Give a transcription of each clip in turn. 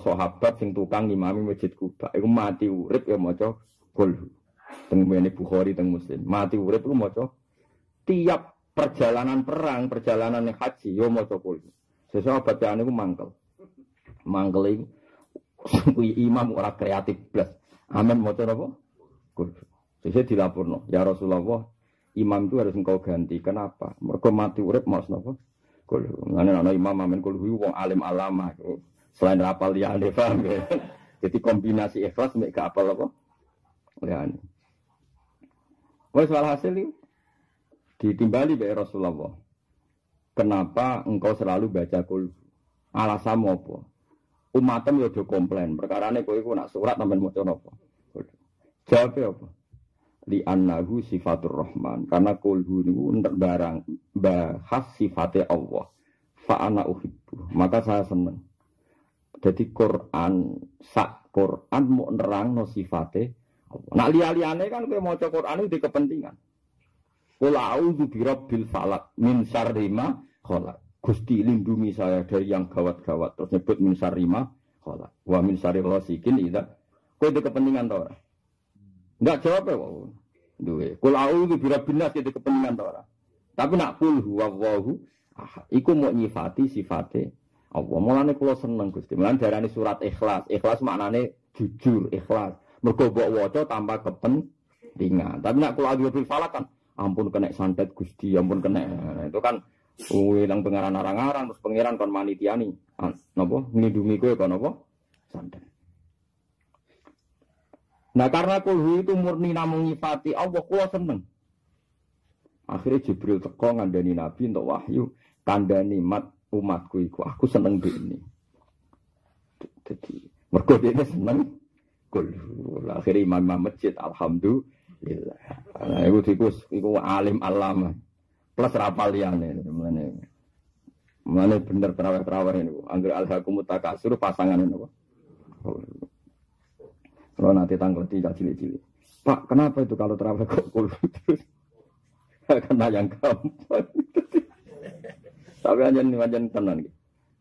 sahabat sing tukang ngimami masjid Kuba iku mati urip ya maca kulhu. Teng ngene Bukhari teng Muslim. Mati urip iku maca tiap perjalanan perang, perjalanan haji yo maca kulhu. Sesuatu bacaan iku mangkel. Mangkel iku imam ora kreatif blas. Amin maca napa? Kulhu. Sesuai dilapurno, ya Rasulullah, imam itu harus engkau ganti. Kenapa? Mereka mati urip mas napa? Kulhu. Ngene ana imam amin kulhu wong alim alama. Selain rapal ya paham ya. Jadi kombinasi ikhlas mek gak apal apa? Liyane. Wes hasil itu ditimbali dari Rasulullah. Kenapa engkau selalu baca kul? Alasan apa? Umatem yo do komplain. Perkara ini kowe nak surat sampean maca napa? Jawab apa? Li annahu sifatur rahman. Karena kulhu niku barang bahas sifatnya Allah. Fa ana uhibbu. Maka saya senang. Jadi Quran sak Quran mau nerang no sifate. Nak liya-liyane kan kowe maca Quran itu di kepentingan. Qul a'udzu birabbil falak min syarri ma. Gusti lindungi saya dari yang gawat-gawat. Terus nyebut min syarri ma khalaq. Wa min syarri ghasikin idza. Kowe di kepentingan to ora? Enggak jawab ya, wow. Duwe. Qul a'udzu birabbin nas di kepentingan to ora? Tapi nak qul huwallahu ahad. Iku mau nyifati sifate Allah. Mulane kula seneng Gusti. Mulane darani surat ikhlas. Ikhlas maknane jujur, ikhlas. Mergo mbok waca tanpa kepentingan. Tapi nak kula adu falak kan ampun kena santet Gusti, ampun kena itu kan wilang pengaran arang-arang terus pangeran kon manitiani. Napa ngidungi kowe kon? Santet. Nah karena kulhu itu murni namung nyifati Allah, kula seneng. Akhirnya Jibril teko ngandani Nabi untuk wahyu, kandani mat umatku iku aku seneng ini. Jadi mergo ini seneng kulhu. Akhirnya imam masjid alhamdulillah. Nah, iku tikus iku alim alama. Plus rapal liyane menene. Menene bener terawih-terawih ini. Angger alhaqum takasur pasangan ini. Kalau nanti tanggal tiga cilik-cilik. Pak, kenapa itu kalau terawih kok kul terus? Kena yang gampang. Tapi aja nih aja tenan.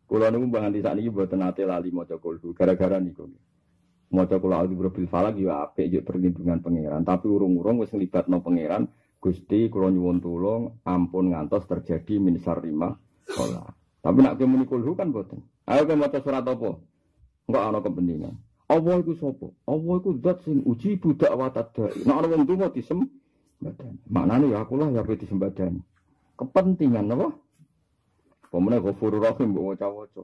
Kulo niku bangan di sana buat nate lali mau cokol gara-gara niku. Maca kula a'udzu birabbil falak ya apik yo perlindungan pangeran, tapi urung-urung wis nglibatno pangeran, Gusti kula nyuwun tulung ampun ngantos terjadi min sarima sholat. Tapi nak kemuni kulhu kan boten. Ayo ke maca surat apa? Enggak ana kepentingan. Allah iku sapa? Allah iku zat sing uji budak watadai. Nek ana wong tuwa disem badan. Maknane ya aku lah ya disembadani. Kepentingan apa? Pemene ghafurur rahim mbok waca-waca.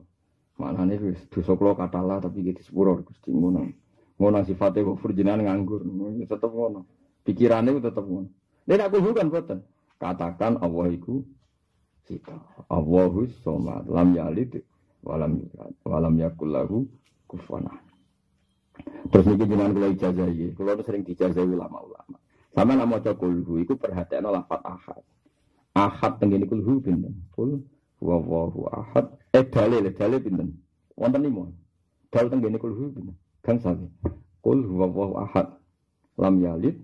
Mana nih wis dosa kula katalah tapi gitu sepuro Gusti ngono. Ngono sifate kok jenengan nganggur. Tetep ngono. Pikirane tetep ngono. Nek aku bukan boten. Katakan Allah iku sita. Allahu somad lam yalid walam yulad walam yakul lahu kufuwan Terus niki jenengan kula ijazahi. Kula sering dijazahi ulama-ulama. Sama nama maca kulhu iku perhatian lafat ahad. Ahad tenggene kulhu pinten? Kul huwallahu ahad Eh dalil, dalil pinten? Wonten lima. Dalil teng kene kulhu pinten? Kang sami. Kul huwallahu ahad. Lam yalid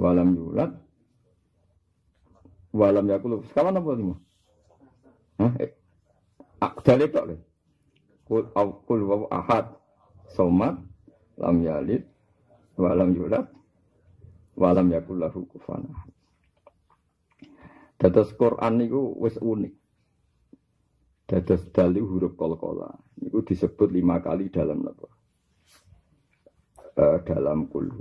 wa lam yulad wa lam yakul. Sekawan apa lima? Hah? Eh. Ah, dalil tok lho. Kul kul huwallahu ahad. Somad lam yalid wa lam yulad wa lam yakul lahu kufuwan ahad. Dados Quran niku wis unik. Dados dali huruf kol-kola. Itu disebut lima kali dalam apa? Uh, dalam kulhu.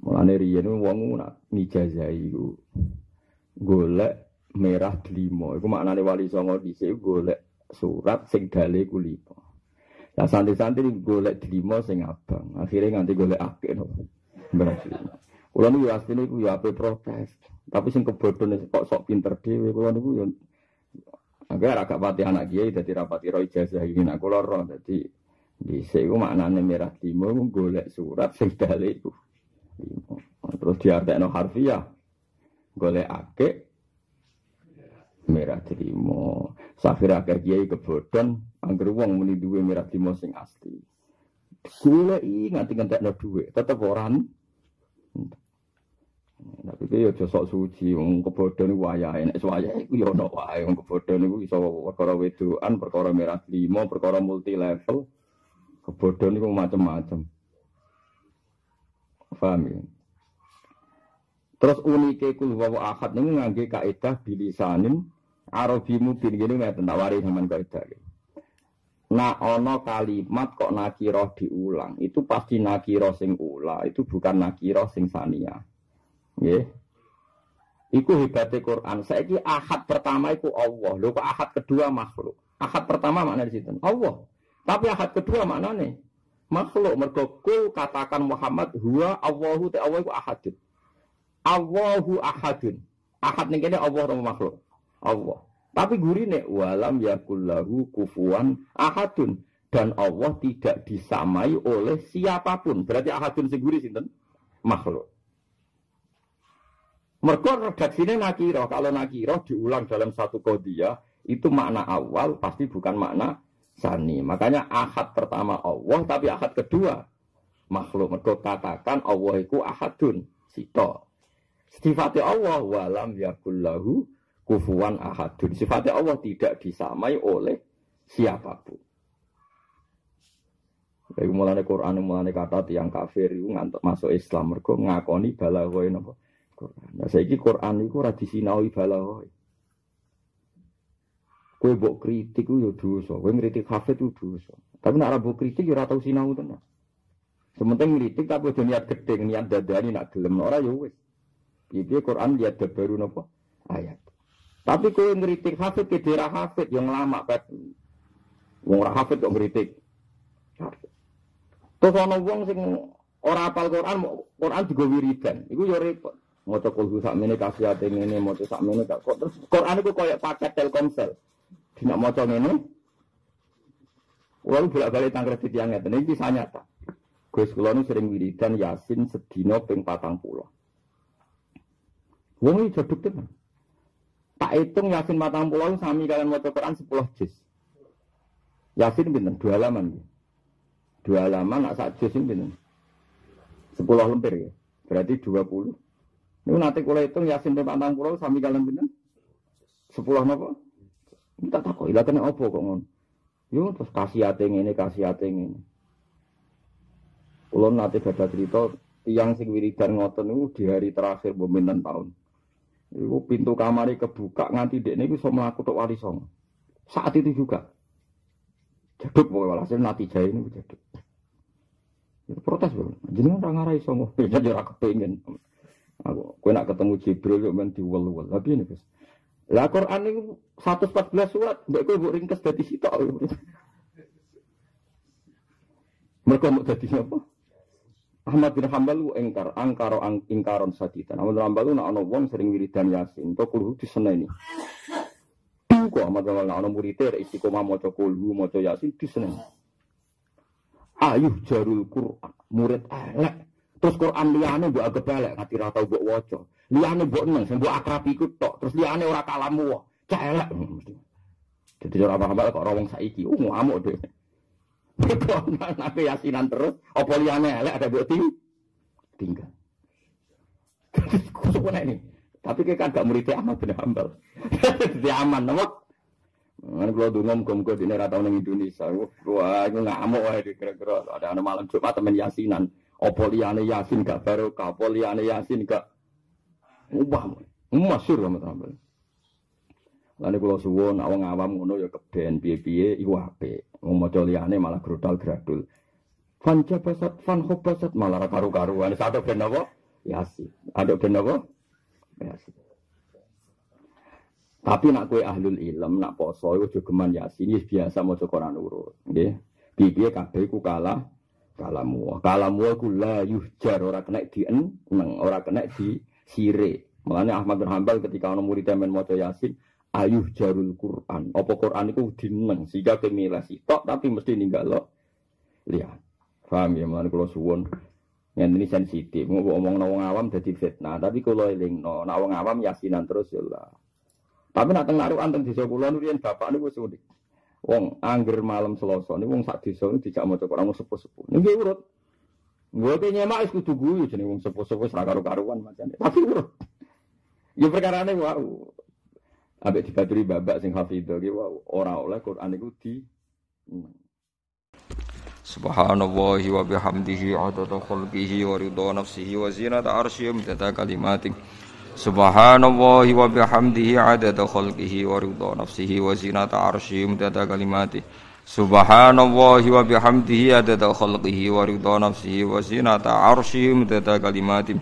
Mulane riyen wong nak mijazai iku golek merah delima. Iku maknane wali songo dhisik golek surat sing dale ku lima. Lah santri-santri golek delima sing abang. Akhirnya nganti golek akeh no. Berarti. Kulo niku asline ku ya ape protes. Tapi sing kebodhone kok sok pinter dhewe kulo niku yo Agar agak pati anak kiai jadi rapati roh ijazah ini aku loro jadi di sini maknanya merah timur golek surat sing iku. Terus diartekno harfiah golek ake merah trimo. Safir akeh kiai kebodon angger wong muni duwe merah trimo sing asli. Golek nganti ngentekno dhuwit tetep orang Tapi itu ya sok suci, wong kebodohan iku wayahe, nek wayahe iku ya ono wae, wong kebodohan iku iso perkara wedoan, perkara merah lima, perkara multi level. Kebodohan iku macam-macam. Paham ya? Terus unike kul wa ahad niku ngangge kaidah bilisanin Arabi mubin gini ngeten tak wari sampean kaidah. Nah ono kalimat kok nakiroh diulang, itu pasti nakiroh sing ula, itu bukan nakiroh sing sania. Nggih. Iku hebatnya Quran. Saiki ahad pertama iku Allah. Lho kok ahad kedua makhluk. Ahad pertama makna di situ Allah. Tapi ahad kedua maknane makhluk. Mergo katakan Muhammad huwa Allahu te Allah iku ahadun. Allahu ahadun. Ahad ning Allah rong makhluk. Allah. Tapi gurine walam yakullahu kufuan ahadun dan Allah tidak disamai oleh siapa pun. Berarti ahadun seguri sinten? Makhluk. Mereka redaksinya nakiro. Kalau nakiro diulang dalam satu kodiah, itu makna awal pasti bukan makna sani. Makanya ahad pertama Allah, tapi ahad kedua makhluk. Mereka katakan Allah itu ahadun. Sito. Sifatnya Allah walam yakullahu kufuan ahadun. Sifatnya Allah tidak disamai oleh siapa pun. Iku mulane Quran mulane kata tiang kafir itu ngantuk masuk Islam mereka ngakoni balaghoi napa Quran. Nah saiki Quran iku ora disinaui balaghah. Kowe mbok kritik ku yo dosa, kowe ngritik hafid ku dosa. Tapi nek ora kritik yo ora tau sinau tenan. Sementing ngritik tapi aja niat gedhe, niat dadani nak gelem ora yo wis. Piye Quran lihat baru napa ayat. Tapi kowe ngritik hafid ke daerah hafid yang lama pet. Wong ora hafid kok ngritik. Terus ana wong sing ora apal Quran, Quran juga wiridan. Iku yo repot. Maca kulhu sak mene kasihate ngene, maca sak mene kok terus Quran iku koyo paket Telkomsel. Dina maca ngene. Walau bolak-balik tangger yang ngeten iki kisah nyata. Gus kula nu sering wiridan Yasin sedina ping 40. Wong iki jaduk tenan. Tak hitung Yasin 40 sami kalian maca Quran 10 juz. Yasin pinten? Dua halaman. Dua halaman nak sak juz pinten? 10 lembar ya. Berarti 20. Ini nanti kalau hitung yasin di pantang pulau sami kalian bintang sepuluh nopo. Kita takut ilah kena opo kok ngon. Yo terus kasih ating ini kasih ating ini. Pulau nanti baca cerita tiang sing wiridan ngoten itu di hari terakhir pemintan tahun. Itu pintu kamar kebuka nganti dek ini bisa melakukan tok wali song. Saat itu juga. Jaduk pokoknya walhasil nanti jaya ini jaduk. Itu protes bro. Jenengan orang ngarai songo. Jadi orang kepengen. Aku kowe nak ketemu Jibril yo men diwel-wel. Tapi ini Gus. Lah Quran itu 114 surat, mbek kowe mbok ringkes dadi sitok. Mereka mau jadi apa? Ahmad bin Hambal lu engkar, angkaro ang, ingkaron saditan. Ahmad bin Hambal lu nak ono wong sering wiridan yasin, to kulhu diseneni. Kok Ahmad bin Hambal nak ono muridé istiqomah maca kulhu, maca yasin diseneni. Ayuh jarul Quran, murid elek Terus Quran liane mbok agak balik nganti ra tau mbok. Liane mbok neng mbok akrab iku tok. Terus liane ora kalamu wae. Mesti. Jadi ora paham kok ora wong saiki. Oh ngamuk deh. Kok nak yasinan terus apa liane elek ada mbok ting tinggal. Kusuk ini. Tapi kayak gak muridnya aman bener hambal. Jadi aman, nama. Kan kalau dulu ke di negara tahun Indonesia, wah, itu ngamuk wah kira-kira ada malam Jumat temen yasinan. Apa liyane Yasin gak barokah, apa liyane Yasin gak ubah. Masyhur sama tampil. Lalu kalau suwon awang awam ngono ya keben piye-piye iku apik. Wong maca malah grudal gradul. Fan jabasat fan khobasat malah karu-karuan. Satu ben apa? Yasin. Ada ben apa? Yasin. Tapi nak kue ahlul ilm, nak poso, itu juga geman yasin, biasa mau Quran urut. Nggih. Piye kabeh ku kalah kalamu. Kalamu aku la yuhjar. Ora kena di neng. Ora kena di sire makanya Ahmad bin Hambal ketika orang murid men maca yasin ayuh jarul Quran. Apa Quran itu dineng sehingga kemilah tok tapi mesti ninggal lo. Lihat. Paham ya makanya kalau suwon yang ini sensitif. Mau ngomong nawang awam jadi fitnah tapi kalau eling no nawang awam yasinan terus ya lah tapi nak tengah anteng di sekolah nurian bapak gue sudik Wong angger malam Selasa ini wong sak desa ini dijak maca Quran sepuh-sepuh. Nggih urut. Gue pe nyemak wis kudu guyu jenenge wong sepo-sepo ora karo-karuan macane. Tapi bro. Ya perkarane wow. Ambek dibaturi babak sing hafidho ki wow, ora oleh Quran iku di Subhanallahi wa bihamdihi adada khalqihi wa ridha nafsihi wa zinata arsyihi wa kalimatih Subhanallahi wa bihamdihi adada khalqihi wa ridha nafsihi wa zinata arsyihi wa kalimatih Subhanallahi wa bihamdihi adada khalqihi wa ridha nafsihi wa zinata arsyihi midada kalimati.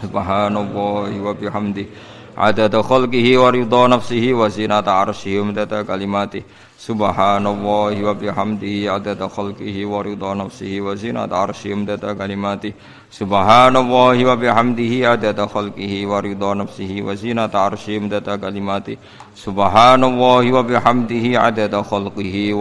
Subhanallahi wa bihamdihi adada khalqihi wa ridha nafsihi wa zinata arsyihi midada kalimati Subhanallahi wa bihamdihi adada khalqihi wa ridha nafsihi wa zinata arsyihi midada kalimati Subhanallahi wa bihamdihi adada khalqihi wa ridha nafsihi wa zinata arsyihi midada kalimati Subhanallahi wa bihamdihi adada khalqihi